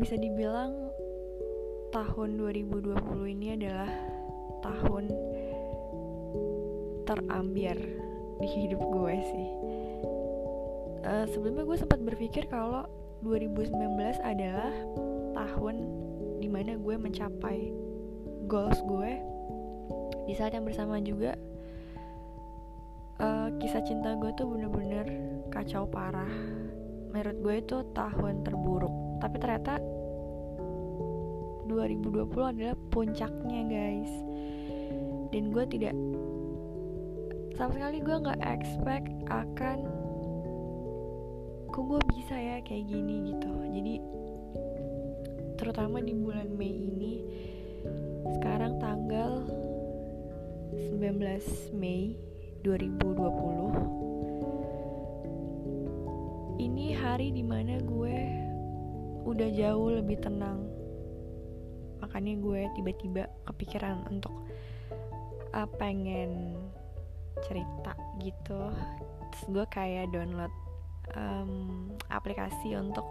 bisa dibilang tahun 2020 ini adalah tahun terambiar di hidup gue sih. Uh, sebelumnya gue sempat berpikir kalau 2019 adalah tahun di mana gue mencapai goals gue. Di saat yang bersamaan juga uh, kisah cinta gue tuh bener-bener kacau parah. Menurut gue itu tahun terburuk tapi ternyata 2020 adalah puncaknya guys. Dan gue tidak sama sekali gue nggak expect akan kok gue bisa ya kayak gini gitu. Jadi terutama di bulan Mei ini sekarang tanggal 19 Mei 2020 ini hari di mana gue udah jauh lebih tenang. Makanya gue tiba-tiba kepikiran untuk uh, pengen cerita gitu. Terus gue kayak download um, aplikasi untuk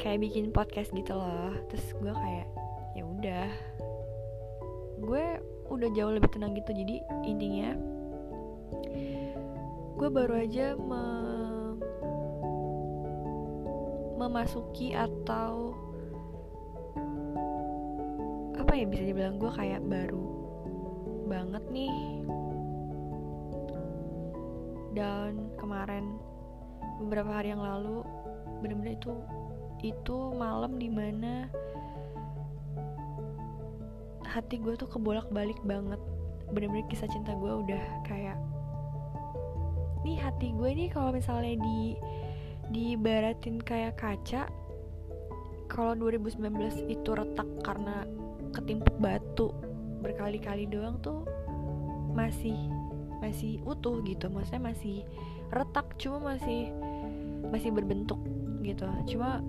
kayak bikin podcast gitu loh. Terus gue kayak ya udah. Gue udah jauh lebih tenang gitu. Jadi intinya gue baru aja me memasuki atau apa ya bisa dibilang gue kayak baru banget nih. Dan kemarin beberapa hari yang lalu bener-bener itu itu malam di mana hati gue tuh kebolak-balik banget. Bener-bener kisah cinta gue udah kayak nih hati gue nih kalau misalnya di dibaratin kayak kaca kalau 2019 itu retak karena ketimpuk batu berkali-kali doang tuh masih masih utuh gitu. Maksudnya masih retak cuma masih masih berbentuk gitu. Cuma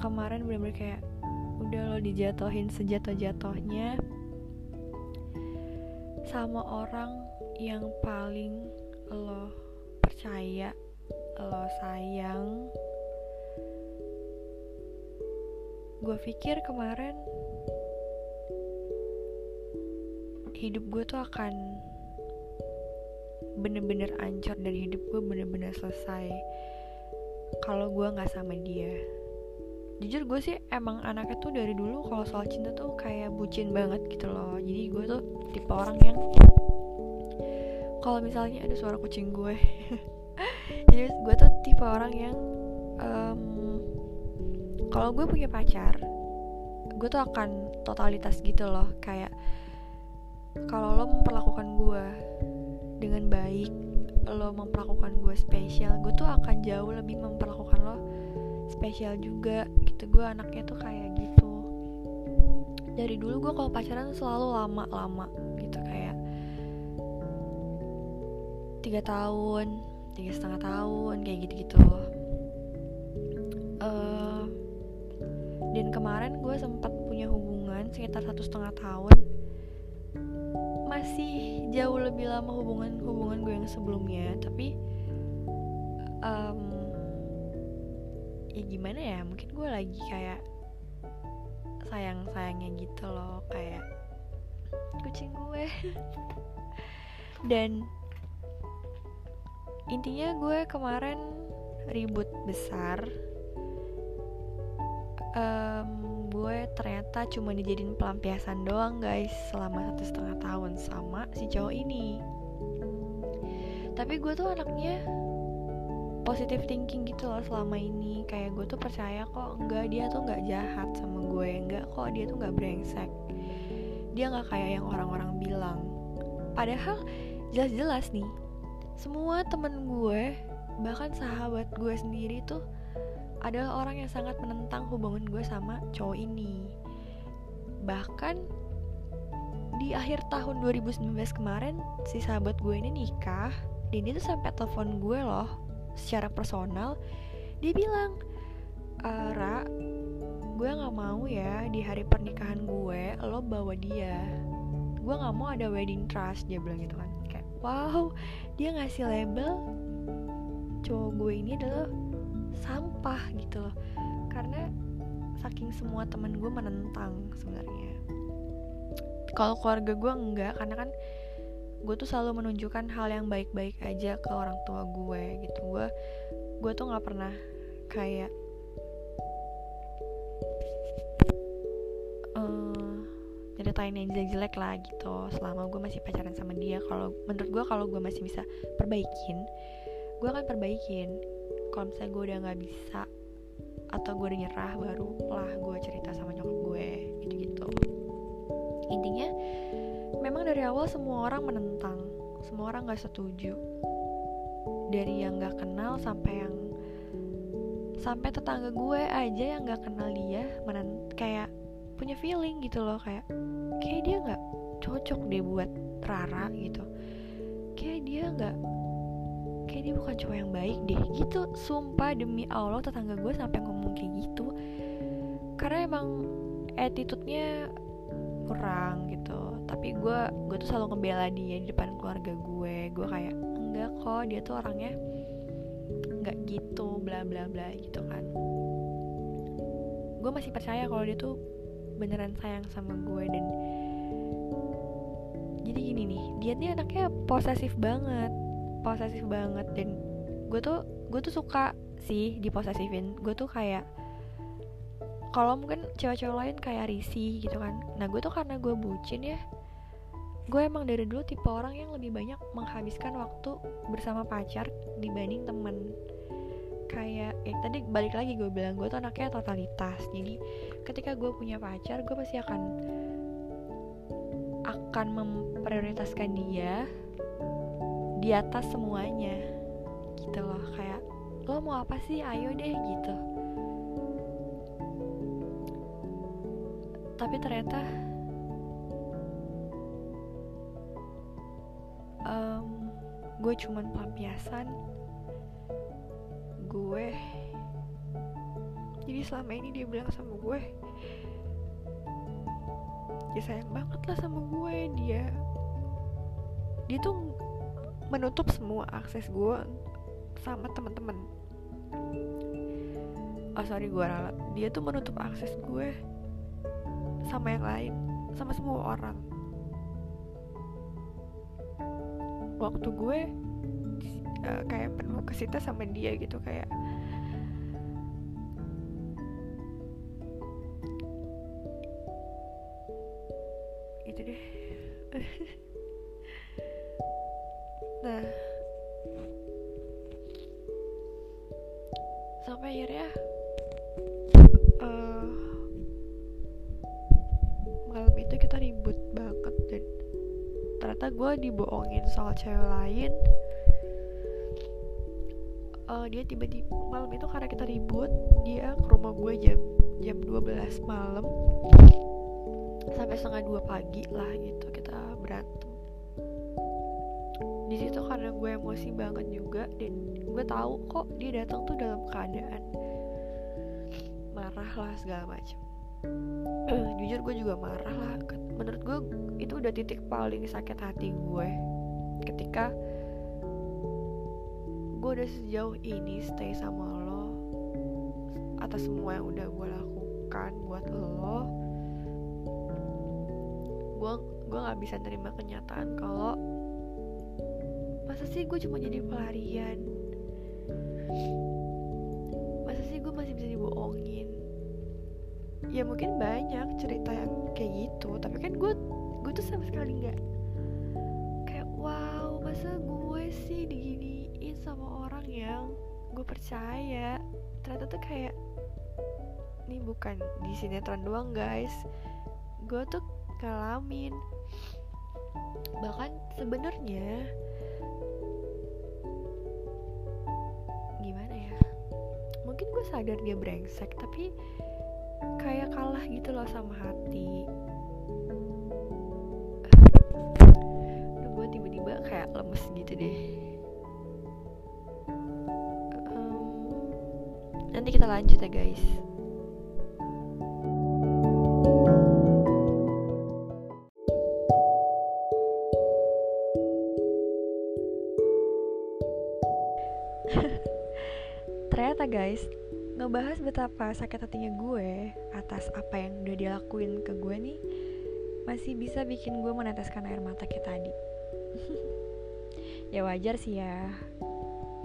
kemarin bener-bener kayak udah lo dijatuhin sejatuh-jatuhnya sama orang yang paling lo percaya lo sayang. Gue pikir kemarin hidup gue tuh akan bener-bener ancur dan hidup gue bener-bener selesai kalau gue nggak sama dia. Jujur gue sih emang anaknya tuh dari dulu kalau soal cinta tuh kayak bucin banget gitu loh. Jadi gue tuh tipe orang yang kalau misalnya ada suara kucing gue jadi gue tuh tipe orang yang um, kalau gue punya pacar gue tuh akan totalitas gitu loh. Kayak kalau lo memperlakukan gue dengan baik lo memperlakukan gue spesial gue tuh akan jauh lebih memperlakukan lo spesial juga gitu. Gue anaknya tuh kayak gitu. Dari dulu gue kalau pacaran selalu lama-lama gitu kayak tiga tahun tiga setengah tahun kayak gitu-gitu. Uh, dan kemarin gue sempat punya hubungan sekitar satu setengah tahun. Masih jauh lebih lama hubungan hubungan gue yang sebelumnya tapi um, ya gimana ya mungkin gue lagi kayak sayang sayangnya gitu loh kayak kucing gue. Dan intinya gue kemarin ribut besar. Um, gue ternyata cuma dijadiin pelampiasan doang guys selama satu setengah tahun sama si cowok ini. Tapi gue tuh anaknya positive thinking gitu loh selama ini. Kayak gue tuh percaya kok enggak dia tuh nggak jahat sama gue. Enggak kok dia tuh nggak brengsek. Dia nggak kayak yang orang-orang bilang. Padahal jelas-jelas nih semua temen gue bahkan sahabat gue sendiri tuh adalah orang yang sangat menentang hubungan gue sama cowok ini. Bahkan di akhir tahun 2019 kemarin si sahabat gue ini nikah dan dia tuh sampai telepon gue loh secara personal. Dia bilang e, Ra gue nggak mau ya di hari pernikahan gue lo bawa dia. Gue nggak mau ada wedding trust dia bilang gitu kan wow dia ngasih label cowok gue ini adalah sampah gitu loh. Karena saking semua temen gue menentang sebenarnya. Kalau keluarga gue enggak karena kan gue tuh selalu menunjukkan hal yang baik-baik aja ke orang tua gue gitu. Gue gue tuh nggak pernah kayak uh, nyeritain yang jelek-jelek lah gitu selama gue masih pacaran sama dia. Kalau menurut gue kalau gue masih bisa perbaikin gue akan perbaikin. Kalau misalnya gue udah nggak bisa atau gue udah nyerah baru lah gue cerita sama nyokap gue gitu gitu intinya memang dari awal semua orang menentang semua orang gak setuju. Dari yang gak kenal sampai yang sampai tetangga gue aja yang gak kenal dia menent kayak punya feeling gitu loh kayak kayak dia nggak cocok deh buat Rara gitu. Kayak dia nggak kayak dia bukan cowok yang baik deh gitu. Sumpah demi Allah tetangga gue sampai ngomong kayak gitu. Karena emang attitude-nya kurang gitu. Tapi gue gue tuh selalu ngebela dia di depan keluarga gue. Gue kayak enggak kok dia tuh orangnya nggak gitu bla bla bla gitu kan. Gue masih percaya kalau dia tuh beneran sayang sama gue dan jadi gini nih dia nih anaknya posesif banget posesif banget dan gue tuh gue tuh suka sih diposesifin. Gue tuh kayak kalau mungkin cewek-cewek lain kayak risi gitu kan. Nah gue tuh karena gue bucin ya gue emang dari dulu tipe orang yang lebih banyak menghabiskan waktu bersama pacar dibanding temen kayak eh tadi balik lagi gue bilang gue tuh anaknya totalitas. Jadi ketika gue punya pacar gue pasti akan akan memprioritaskan dia di atas semuanya gitu loh. Kayak lo mau apa sih? Ayo deh gitu. Tapi ternyata um, gue cuman pelampiasan gue. Jadi selama ini dia bilang sama gue ya sayang banget lah sama gue. Dia dia tuh menutup semua akses gue sama teman-teman oh sorry gue ralat. Dia tuh menutup akses gue sama yang lain sama semua orang. Waktu gue uh, kayak penuh kesita sama dia gitu kayak itu deh. Nah. Sampai akhirnya uh, malam itu kita ribut banget dan ternyata gue dibohongin soal cewek lain uh, dia tiba-tiba malam itu karena kita ribut dia ke rumah gue jam jam 12 malam. Sampai setengah dua pagi lah gitu kita berantem. Di situ karena gue emosi banget juga dan gue tahu kok dia datang tuh dalam keadaan marah lah segala macam jujur gue juga marah lah. Menurut gue itu udah titik paling sakit hati gue ketika gue udah sejauh ini stay sama lo atas semua yang udah gue lakukan buat lo. Gue gue nggak bisa terima kenyataan kalau masa sih gue cuma jadi pelarian? Masa sih gue masih bisa dibohongin? Ya mungkin banyak cerita yang kayak gitu tapi kan gue gue tuh sama sekali nggak kayak wow masa gue sih diginiin sama orang yang gue percaya. Ternyata tuh kayak ini bukan di sinetron doang guys. Gue tuh ngalamin. Bahkan sebenarnya gimana ya? Mungkin gue sadar dia brengsek tapi kayak kalah gitu loh sama hati. Gue tiba-tiba kayak lemes gitu deh nanti kita lanjut ya guys. Ternyata guys ngebahas betapa sakit hatinya gue atas apa yang udah dilakuin ke gue nih masih bisa bikin gue meneteskan air mata kayak tadi. Ya wajar sih ya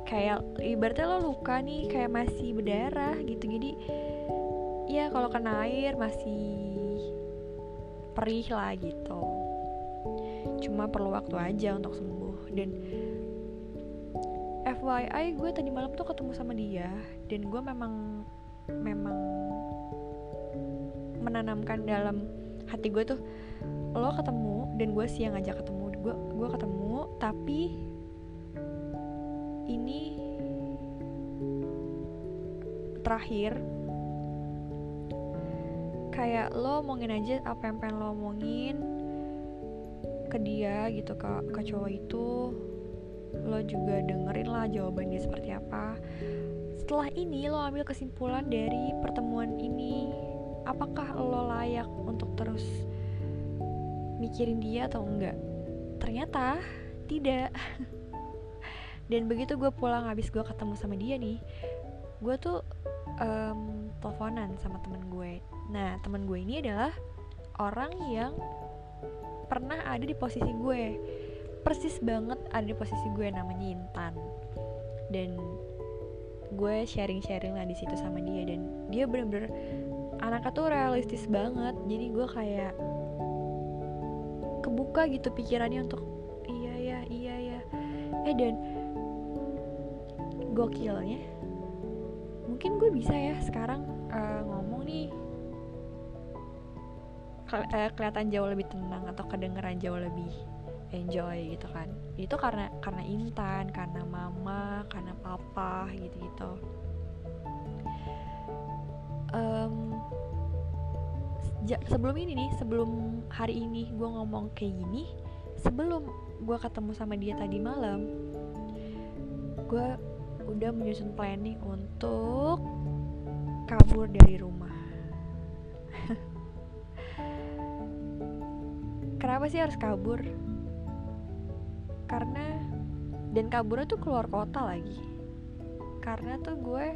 kayak ibaratnya lo luka nih kayak masih berdarah gitu. Jadi ya kalau kena air masih perih lah gitu. Cuma perlu waktu aja untuk sembuh. Dan FYI gue tadi malam tuh ketemu sama dia dan gue memang memang menanamkan dalam hati gue tuh lo ketemu dan gue siang aja ketemu gue gue ketemu tapi ini terakhir. Kayak lo omongin aja apa yang pengen lo omongin ke dia gitu ke ke cowok itu. Lo juga dengerin lah jawaban dia seperti apa. Setelah ini lo ambil kesimpulan dari pertemuan ini. Apakah lo layak untuk terus mikirin dia atau enggak? Ternyata tidak dan begitu gue pulang habis gue ketemu sama dia nih gue tuh um, teleponan sama temen gue. Nah temen gue ini adalah orang yang pernah ada di posisi gue. Persis banget ada di posisi gue namanya Intan. Dan gue sharing-sharing lah di situ sama dia dan dia bener-bener anaknya tuh realistis banget. Jadi gue kayak kebuka gitu pikirannya untuk iya ya iya ya. Eh dan gokilnya. Mungkin gue bisa ya sekarang uh, ngomong nih. Uh, kelihatan jauh lebih tenang atau kedengeran jauh lebih enjoy gitu kan. Itu karena karena Intan karena mama karena papa gitu gitu um, sebelum ini nih sebelum hari ini gue ngomong kayak gini sebelum gue ketemu sama dia tadi malam gue udah menyusun planning untuk kabur dari rumah. Kenapa sih harus kabur? Karena dan kaburnya tuh keluar kota lagi. Karena tuh gue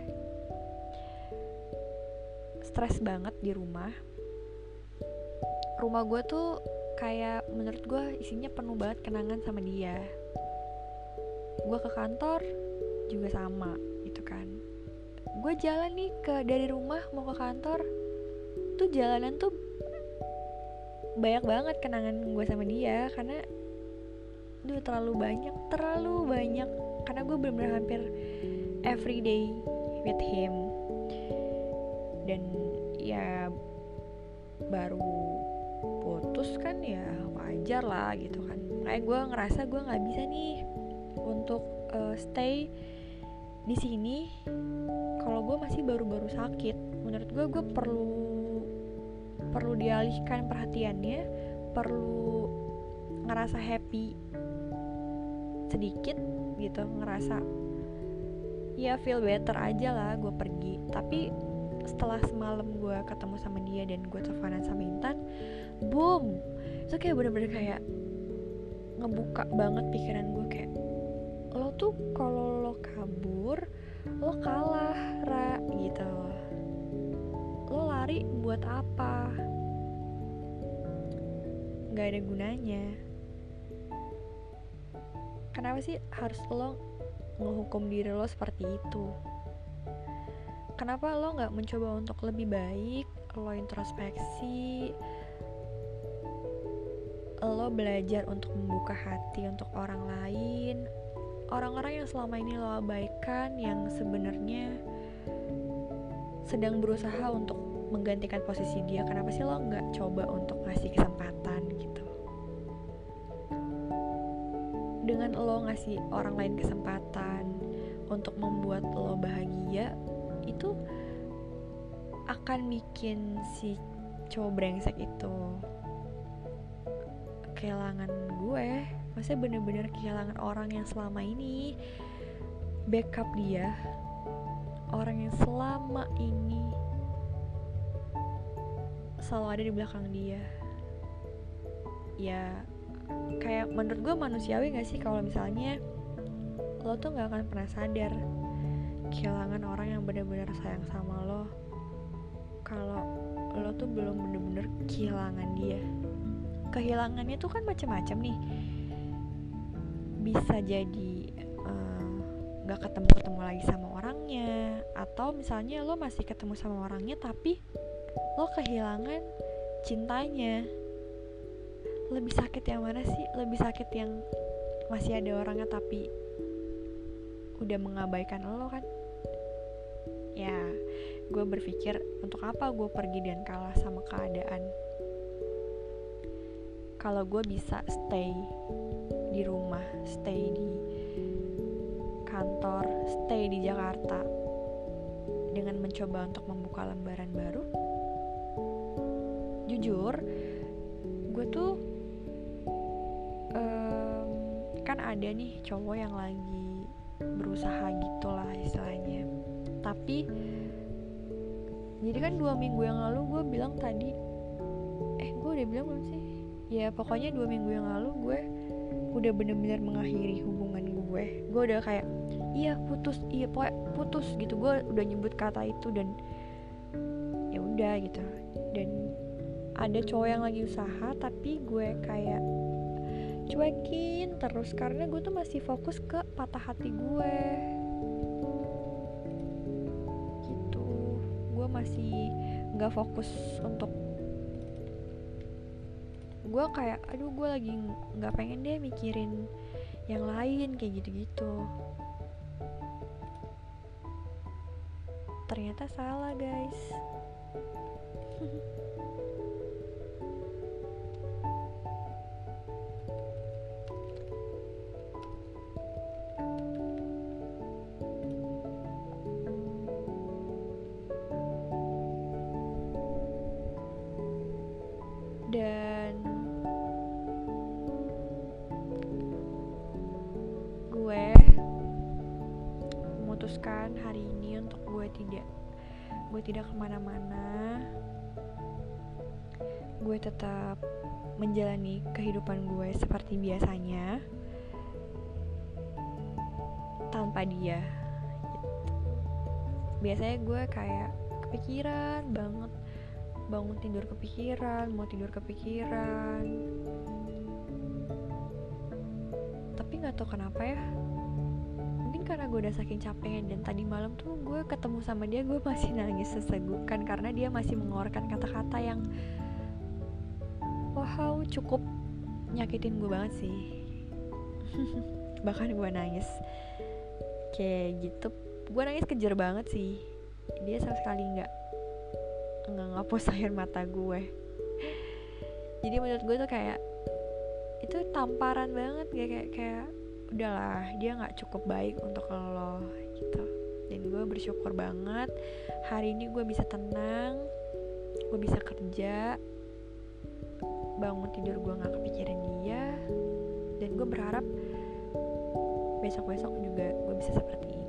stres banget di rumah. Rumah gue tuh kayak menurut gue isinya penuh banget kenangan sama dia. Gue ke kantor juga sama gitu kan. Gue jalan nih ke dari rumah mau ke kantor tuh jalanan tuh banyak banget kenangan gue sama dia karena Duh terlalu banyak Terlalu banyak Karena gue bener-bener hampir Everyday with him. Dan ya Baru putus kan ya wajar lah gitu kan. Kayak gue ngerasa gue gak bisa nih Untuk uh, stay di sini kalau gue masih baru-baru sakit. Menurut gue gue perlu perlu dialihkan perhatiannya perlu ngerasa happy sedikit gitu ngerasa ya feel better aja lah gue pergi. Tapi setelah semalam gue ketemu sama dia dan gue teleponan sama Intan boom! Itu kayak bener-bener kayak ngebuka banget pikiran gue kayak lo tuh kalau lo kabur lo kalah ra gitu. Lo lari buat apa? Nggak ada gunanya. Kenapa sih harus lo menghukum diri lo seperti itu? Kenapa lo nggak mencoba untuk lebih baik lo introspeksi lo belajar untuk membuka hati untuk orang lain orang-orang yang selama ini lo abaikan yang sebenarnya sedang berusaha untuk menggantikan posisi dia kenapa sih lo nggak coba untuk ngasih kesempatan gitu? Dengan lo ngasih orang lain kesempatan untuk membuat lo bahagia itu akan bikin si cowok brengsek itu kehilangan gue maksudnya bener-bener kehilangan orang yang selama ini. Backup dia. Orang yang selama ini selalu ada di belakang dia. Ya kayak menurut gue manusiawi gak sih kalau misalnya lo tuh gak akan pernah sadar kehilangan orang yang benar-benar sayang sama lo kalau lo tuh belum bener-bener kehilangan dia. Kehilangannya tuh kan macam-macam nih bisa jadi eh, nggak uh, ketemu ketemu lagi sama orangnya atau misalnya lo masih ketemu sama orangnya tapi lo kehilangan cintanya. Lebih sakit yang mana sih? Lebih sakit yang masih ada orangnya tapi udah mengabaikan lo kan? Ya gue berpikir untuk apa gue pergi dan kalah sama keadaan kalau gue bisa stay di rumah stay di kantor stay di Jakarta dengan mencoba untuk membuka lembaran baru jujur gue tuh um, kan ada nih cowok yang lagi berusaha gitulah istilahnya. Tapi jadi kan dua minggu yang lalu gue bilang tadi eh gue udah bilang belum sih ya pokoknya dua minggu yang lalu gue udah bener-bener mengakhiri hubungan gue. Gue udah kayak iya putus iya pokoknya putus gitu. Gue udah nyebut kata itu dan ya udah gitu. Dan ada cowok yang lagi usaha tapi gue kayak cuekin terus karena gue tuh masih fokus ke patah hati gue. Gitu. Gue masih nggak fokus untuk gue kayak aduh gue lagi nggak pengen deh mikirin yang lain kayak gitu-gitu. Ternyata salah guys memutuskan hari ini untuk gue tidak gue tidak ke mana-mana. Gue tetap menjalani kehidupan gue seperti biasanya tanpa dia. Biasanya gue kayak kepikiran banget bangun tidur kepikiran mau tidur kepikiran. Tapi nggak tahu kenapa ya karena gue udah saking capeknya dan tadi malam tuh gue ketemu sama dia gue masih nangis sesegukan karena dia masih mengeluarkan kata-kata yang wow cukup nyakitin gue banget sih. Bahkan gue nangis. Kayak gitu. Gue nangis kejer banget sih. Dia sama sekali nggak nggak ngapus air mata gue jadi menurut gue tuh kayak itu tamparan banget kayak kayak udahlah dia nggak cukup baik untuk lo gitu. Dan gue bersyukur banget hari ini gue bisa tenang gue bisa kerja bangun tidur gue nggak kepikiran dia dan gue berharap besok besok juga gue bisa seperti ini